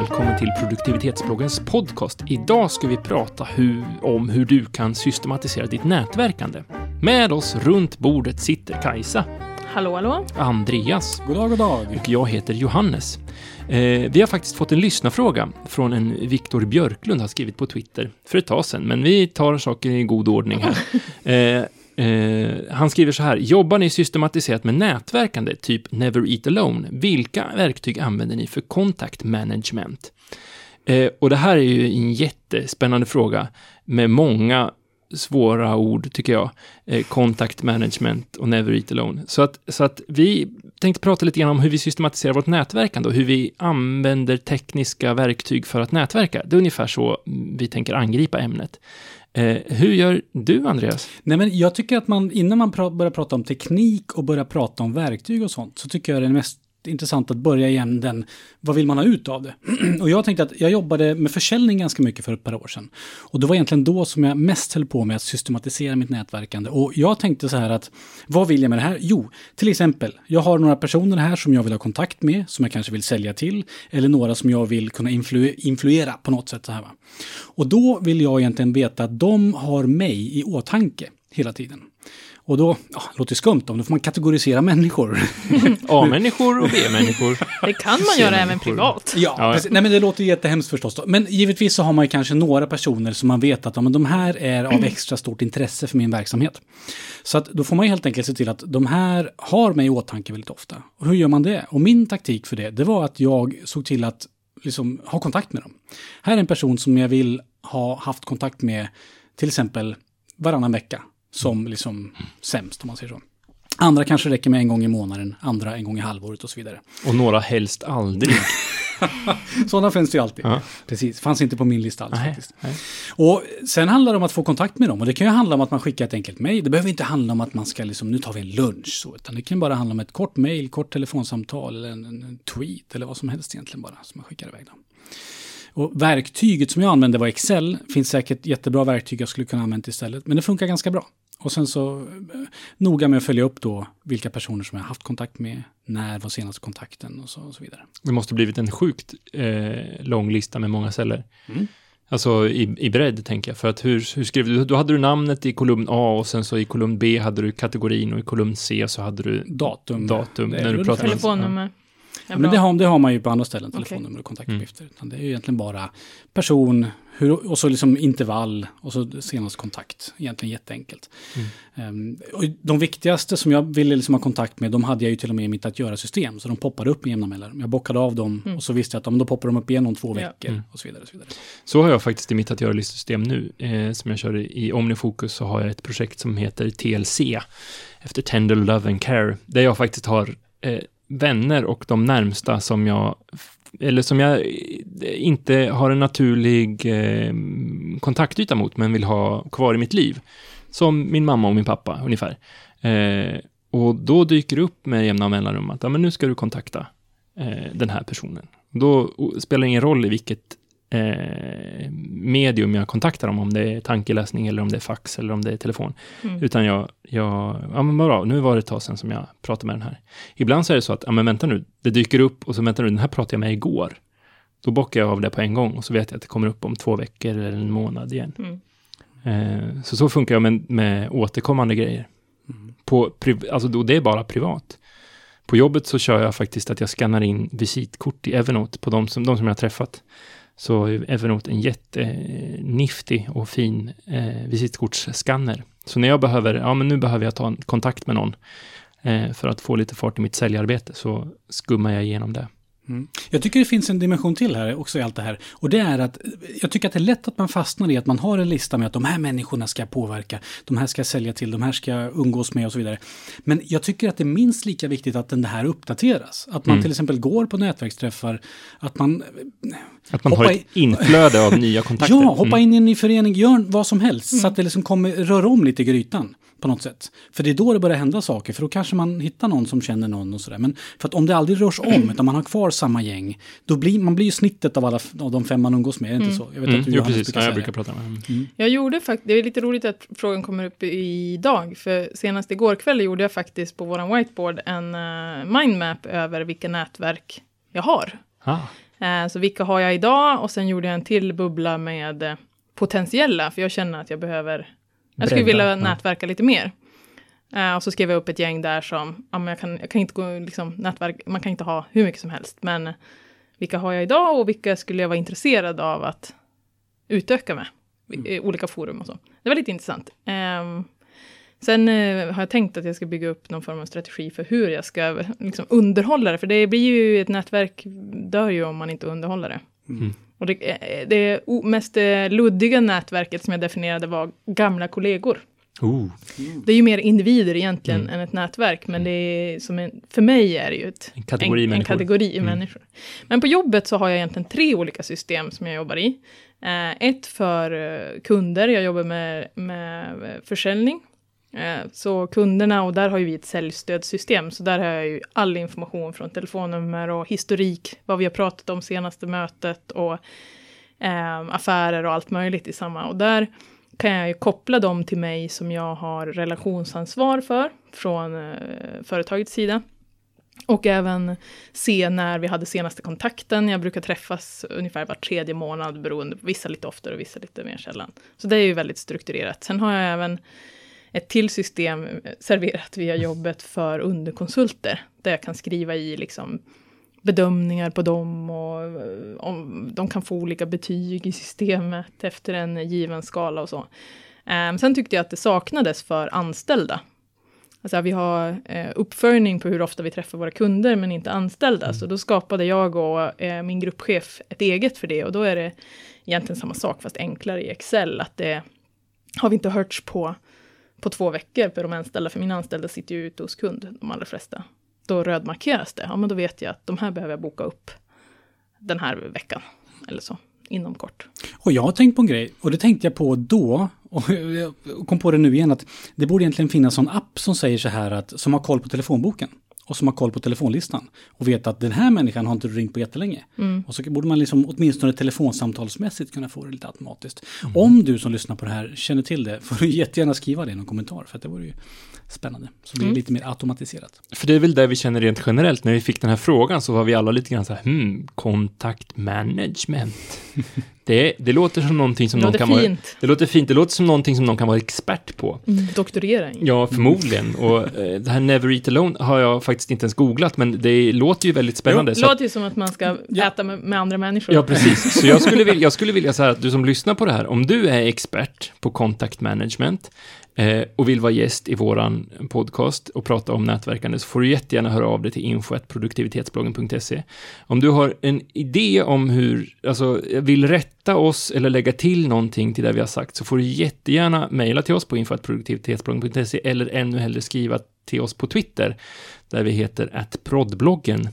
välkommen till produktivitetsbloggens podcast. Idag ska vi prata hur, om hur du kan systematisera ditt nätverkande. Med oss runt bordet sitter Kajsa, Hallå, hallå. Andreas God dag, god dag. och jag heter Johannes. Eh, vi har faktiskt fått en lyssnarfråga från en Viktor Björklund har skrivit på Twitter för ett tag sedan, men vi tar saker i god ordning här. Eh, eh, han skriver så här, jobbar ni systematiserat med nätverkande, typ Never Eat Alone? Vilka verktyg använder ni för contact management? Eh, och det här är ju en jättespännande fråga med många svåra ord, tycker jag. Eh, contact management och never eat alone. Så att, så att vi tänkte prata lite grann om hur vi systematiserar vårt nätverkande och hur vi använder tekniska verktyg för att nätverka. Det är ungefär så vi tänker angripa ämnet. Eh, hur gör du, Andreas? Nej, men jag tycker att man, innan man pra börjar prata om teknik och börjar prata om verktyg och sånt, så tycker jag det är mest intressant att börja igen den, vad vill man ha ut av det? och jag tänkte att jag jobbade med försäljning ganska mycket för ett par år sedan. Och det var egentligen då som jag mest höll på med att systematisera mitt nätverkande. Och jag tänkte så här att, vad vill jag med det här? Jo, till exempel, jag har några personer här som jag vill ha kontakt med, som jag kanske vill sälja till, eller några som jag vill kunna influ influera på något sätt. Så här, va? Och då vill jag egentligen veta att de har mig i åtanke hela tiden. Och då, ja, det låter skumt om, då får man kategorisera människor. A-människor och B-människor. Det kan man göra även privat. Ja, Ja. precis. nej men det låter jättehemskt förstås. Då. Men givetvis så har man ju kanske några personer som man vet att ja, men de här är av extra stort intresse för min verksamhet. Så att då får man helt enkelt se till att de här har mig i åtanke väldigt ofta. Och hur gör man det? Och min taktik för det, det var att jag såg till att liksom ha kontakt med dem. Här är en person som jag vill ha haft kontakt med till exempel varannan vecka. Som liksom sämst om man säger så. Andra kanske räcker med en gång i månaden, andra en gång i halvåret och så vidare. Och några helst aldrig. Sådana finns det ju alltid. Ja. Precis, fanns inte på min lista alls Nej, faktiskt. nej. Och sen handlar det om att få kontakt med dem. Och det kan ju handla om att man skickar ett enkelt mejl. Det behöver inte handla om att man ska liksom, nu tar vi en lunch så. Utan det kan bara handla om ett kort mejl, kort telefonsamtal eller en, en tweet eller vad som helst egentligen bara som man skickar iväg dem. Och verktyget som jag använde var Excel. Finns säkert jättebra verktyg jag skulle kunna använda istället. Men det funkar ganska bra. Och sen så eh, noga med att följa upp då vilka personer som jag har haft kontakt med, när var senaste kontakten och så, och så vidare. Det måste blivit en sjukt eh, lång lista med många celler. Mm. Alltså i, i bredd, tänker jag. För att hur, hur skrev du? Då hade du namnet i kolumn A och sen så i kolumn B hade du kategorin och i kolumn C så hade du Datum. datum. När du ungefär- Telefonnummer. Ja, men det har, det har man ju på andra ställen, telefonnummer och kontaktuppgifter. Utan det är ju egentligen bara person, hur, och så liksom intervall och så senast kontakt. Egentligen jätteenkelt. Ehm, och de viktigaste som jag ville liksom ha kontakt med, de hade jag ju till och med i mitt att göra-system. Så de poppade upp med jämna mellanrum. Jag bockade av dem och så visste jag att men då poppar de upp igen om två Ja. veckor. Och så vidare. Och så vidare. Så har jag faktiskt i mitt att göra-listsystem nu, eh, som jag kör i i OmniFocus, så har jag ett projekt som heter TLC, efter Tender Love and Care, där jag faktiskt har eh, vänner och de närmsta som jag, eller som jag eh, inte har en naturlig eh, kontaktyta mot, men vill ha kvar i mitt liv. Som min mamma och min pappa, ungefär. Eh, och då dyker det upp med jämna mellanrum att, ja men nu ska du kontakta eh, den här personen. Då spelar det ingen roll i vilket eh, medium jag kontaktar dem, om det är tankeläsning eller om det är fax eller om det är telefon. Mm. Utan jag, jag, ja men bra, nu var det ett tag sedan som jag pratade med den här. Ibland så är det så att, ja men vänta nu, det dyker upp och så väntar du, den här pratade jag med igår. Då bockar jag av det på en gång och så vet jag att det kommer upp om två veckor eller en månad igen. Mm. Eh, så så funkar jag med, med återkommande grejer. På, priv- alltså då, det är bara privat. På jobbet så kör jag faktiskt att jag skannar in visitkort i Evernote på de som, de som jag har träffat. Så är Evernote en jätteniftig och fin eh, visitkortsskanner. Så när jag behöver, ja men nu behöver jag ta en kontakt med någon eh, för att få lite fart i mitt säljarbete så skummar jag igenom det. Mm. Jag tycker det finns en dimension till här också i allt det här. Och det är att jag tycker att det är lätt att man fastnar i att man har en lista med att de här människorna ska påverka, de här ska sälja till, de här ska umgås med och så vidare. Men jag tycker att det är minst lika viktigt att den här uppdateras. Att man Mm. till exempel går på nätverksträffar, att man Att man har ett inflöde av nya kontakter. Ja, hoppa Mm. in i en ny förening, gör vad som helst. Så att det liksom kommer röra om lite i grytan på något sätt. För det är då det börjar hända saker, för då kanske man hittar någon som känner någon och sådär. Men för att om det aldrig rörs om, utan man har kvar samma gäng, då blir man blir ju snittet av alla av de fem man umgås med, är det inte så? Jag vet Mm. att du Jo, precis. brukar Ja, jag brukar prata med mm. Jag gjorde faktiskt, det är lite roligt att frågan kommer upp idag, för senast igår kväll gjorde jag faktiskt på våran whiteboard en uh, mindmap över vilka nätverk jag har. ah. Eh, så vilka har jag idag? Och sen gjorde jag en till bubbla med eh, potentiella, för jag känner att jag behöver, jag skulle vilja ja. nätverka lite mer. Eh, och så skrev jag upp ett gäng där som, ja men jag kan, jag kan inte gå, liksom, nätverk, man kan inte ha hur mycket som helst, men vilka har jag idag och vilka skulle jag vara intresserad av att utöka med? I olika forum och så. Det var lite intressant. Ehm, sen eh, har jag tänkt att jag ska bygga upp någon form av strategi för hur jag ska liksom, underhålla det, för det blir ju, ett nätverk dör ju om man inte underhåller det. Mm. Och det, eh, det mest eh, luddiga nätverket som jag definierade var gamla kollegor. Oh. Det är ju mer individer egentligen Mm. än ett nätverk, men det är som en, för mig är det ju ett, En kategori en, en människor. kategori Mm. människor. Men på jobbet så har jag egentligen tre olika system som jag jobbar i. Eh, ett för kunder, jag jobbar med, med försäljning. Eh, så kunderna, och där har ju vi ett säljstödssystem, så där har jag ju all information från telefonnummer och historik, vad vi har pratat om senaste mötet och eh, affärer och allt möjligt i samma. Och där kan jag ju koppla dem till mig som jag har relationsansvar för från eh, företagets sida. Och även se när vi hade senaste kontakten. Jag brukar träffas ungefär var tredje månad beroende på vissa lite oftare och vissa lite mer sällan. Så det är ju väldigt strukturerat. Sen har jag även ett till system serverat via jobbet för underkonsulter. Där jag kan skriva i liksom bedömningar på dem och eh, om de kan få olika betyg i systemet efter en given skala och så. Um, sen tyckte jag att det saknades för anställda. Alltså vi har eh, uppföljning på hur ofta vi träffar våra kunder men inte anställda. Så då skapade jag och eh, min gruppchef ett eget för det och då är det egentligen samma sak fast enklare i Excel. Att det har vi inte hörts på på två veckor för de anställda, för mina anställda sitter ju ute hos kund, de allra flesta. Då rödmarkeras det, ja men då vet jag att de här behöver jag boka upp den här veckan, eller så, inom kort. Och jag har tänkt på en grej, och det tänkte jag på då, och jag kom på det nu igen, att det borde egentligen finnas en app som säger så här att, som har koll på telefonboken. Och som har koll på telefonlistan. Och vet att den här människan har inte ringt på jättelänge. Och så borde man liksom åtminstone telefonsamtalsmässigt kunna få det lite automatiskt. Om du som lyssnar på det här känner till det, får du jättegärna skriva det i någon kommentar. För att det vore ju spännande. Så det blir lite mer automatiserat. För det är väl det vi känner rent generellt. När vi fick den här frågan så var vi alla lite grann så här, hmm, kontaktmanagement. Det, det låter som någonting som Det någon kan vara... fint. Det låter fint. Det låter som någonting som någon kan vara expert på. Doktorera i. Ja, förmodligen. Och eh, det här Never Eat Alone har jag faktiskt inte ens googlat, men det låter ju väldigt spännande. Det så låter ju som att man ska Ja. äta med, med andra människor. Ja, precis. Så jag skulle, vilja, jag skulle vilja säga att du som lyssnar på det här, om du är expert på contact management eh, och vill vara gäst i våran podcast och prata om nätverkande så får du jättegärna höra av dig till info.produktivitetsbloggen.se. Om du har en idé om hur, alltså vill rätta oss eller lägga till någonting till det vi har sagt så får du jättegärna mejla till oss på info.produktivitetsbloggen.se eller ännu hellre skriva till oss på Twitter där vi heter attprodbloggen.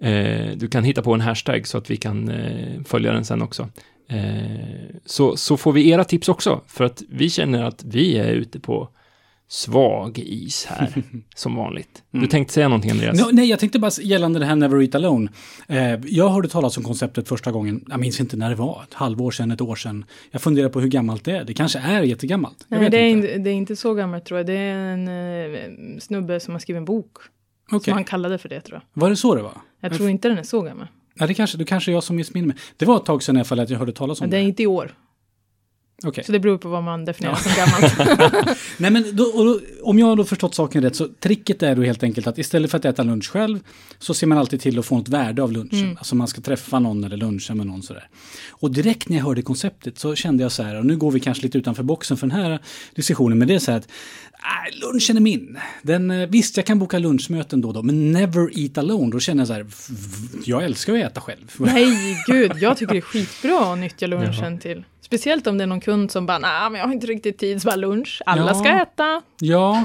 Eh, du kan hitta på en hashtag så att vi kan eh, följa den sen också. Eh, så, så får vi era tips också, för att vi känner att vi är ute på svag is här, som vanligt. Du tänkte säga någonting, Andreas? No, nej, jag tänkte bara gällande det här Never Eat Alone. Eh, jag hörde talas om konceptet första gången, jag minns inte när det var, ett halvår sedan, ett år sedan. Jag funderar på hur gammalt det är. Det kanske är jättegammalt. Jag Nej, vet det är, inte. det är inte så gammalt tror jag. Det är en eh, snubbe som har skrivit en bok. Okej. Som han kallade för det tror jag. Var det så det var? Jag tror inte den är så gammal. Ja, det kanske, det kanske är jag som missminner mig. Det var ett tag sedan i alla fall att jag hörde talas om Men det är det. inte i år. Okej. Så det beror på vad man definierar som gammalt. Nej, men då, och då, om jag har då förstått saken rätt så tricket är då helt enkelt att istället för att äta lunch själv så ser man alltid till att få något värde av lunchen. Alltså man ska träffa någon eller luncha med någon sådär. Och direkt när jag hörde konceptet så kände jag så här, och nu går vi kanske lite utanför boxen för den här diskussionen, men det är så här att äh, lunchen är min. Den, eh, visst, jag kan boka lunchmöten då och då, men never eat alone. Då känner jag så här, jag älskar att äta själv. Nej, gud. Jag tycker det är skitbra att nyttja lunchen till. Speciellt om det är någon kund som bara, nej, men jag har inte riktigt tid, så bara lunch. Alla Ja. ska äta. Ja.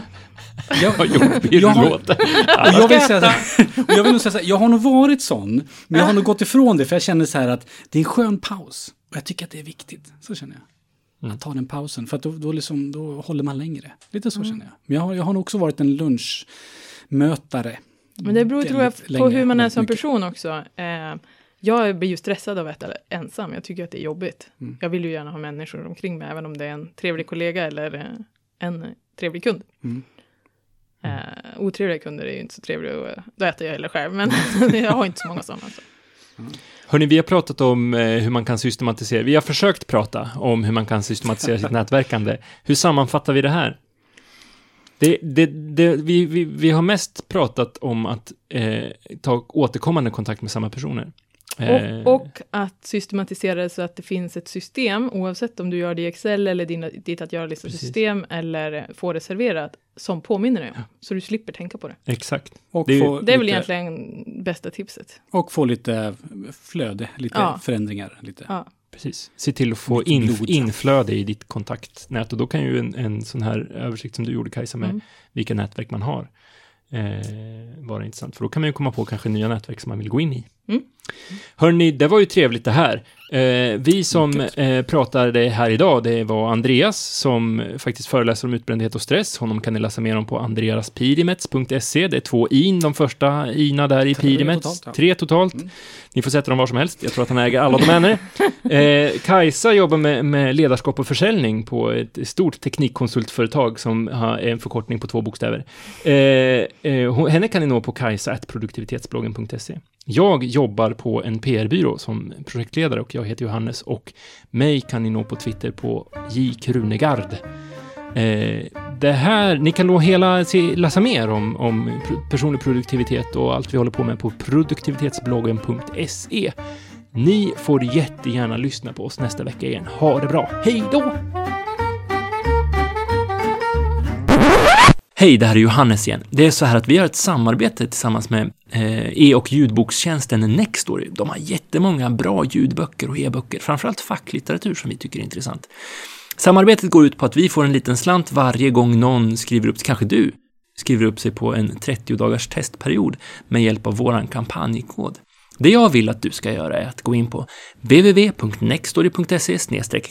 Jag, Vad jobbig Jag du har- låter. Jag, vill säga, och jag vill nog säga så här, jag har nog varit sån, men jag har nog gått ifrån det, för jag känner så här att det är en skön paus. Och jag tycker att det är viktigt. Så känner jag. Att ta den pausen, för att då, då, liksom, då håller man längre. Lite så känner jag. Men jag har, jag har nog också varit en lunchmötare. Men det beror tror jag på hur man är som mycket. person också. Eh, jag blir ju stressad av att äta ensam. Jag tycker att det är jobbigt. Mm. Jag vill ju gärna ha människor omkring mig, även om det är en trevlig kollega eller eh, en trevlig kund. Mm. Eh, otrevliga kunder är ju inte så trevliga och eh, då äter jag hellre själv. Men jag har inte så många sådana. Så. Hörni, vi har pratat om hur man kan systematisera. Vi har försökt prata om hur man kan systematisera sitt nätverkande. Hur sammanfattar vi det här? Det, det, det, vi, vi, vi har mest pratat om att eh, ta återkommande kontakt med samma personer. Eh, Och, och att systematisera det så att det finns ett system, oavsett om du gör det i Excel eller din, ditt att göra-lista-system eller få det serverat, som påminner dig. Så du slipper tänka på det. Exakt. Och, Det är få Det är väl lite, egentligen bästa tipset. och få lite flöde, lite Ja. förändringar. Lite. Ja. Precis. Se till att få in, inflöde i ditt kontaktnät och då kan ju en, en sån här översikt som du gjorde Kajsa med Mm. vilka nätverk man har eh, vara intressant. För då kan man ju komma på kanske nya nätverk som man vill gå in i. Mm. Hörni, det var ju trevligt det här. Eh, vi som eh, pratade här idag, det var Andreas som faktiskt föreläser om utbrändhet och stress. Honom kan ni läsa mer om på andreaspidimets.se. Det är två in, de första ina där i Tre Pidimets. totalt, ja. Tre totalt. Mm. Ni får sätta dem var som helst. Jag tror att han äger alla domäner. Eh, Kajsa jobbar med, med ledarskap och försäljning på ett stort teknikkonsultföretag som har en förkortning på två bokstäver. Eh, eh, henne kan ni nå på kajsa.produktivitetsbloggen.se. Jag jobbar på en PR-byrå som projektledare och jag heter Johannes och mig kan ni nå på Twitter på J. Krunegard. Eh, det här, ni kan nå hela, se, läsa mer om, om personlig produktivitet och allt vi håller på med på produktivitetsbloggen.se. Ni får jättegärna lyssna på oss nästa vecka igen. Ha det bra. Hej då! Hej, det här är Johannes igen. Det är så här att vi har ett samarbete tillsammans med eh, e- och ljudbokstjänsten Nextory. De har jättemånga bra ljudböcker och e-böcker, framförallt facklitteratur som vi tycker är intressant. Samarbetet går ut på att vi får en liten slant varje gång någon skriver upp, kanske du, skriver upp sig på en 30 dagars testperiod med hjälp av våran kampanjkod. Det jag vill att du ska göra är att gå in på www.nextory.se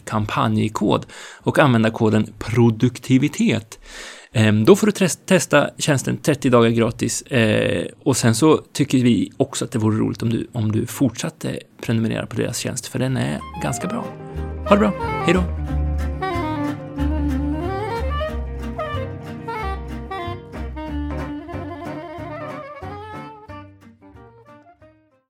kampanjkod och använda koden produktivitet. Ehm, då får du testa tjänsten 30 dagar gratis eh, och sen så tycker vi också att det vore roligt om du, om du fortsatte prenumerera på deras tjänst för den är ganska bra. Ha det bra, hej då!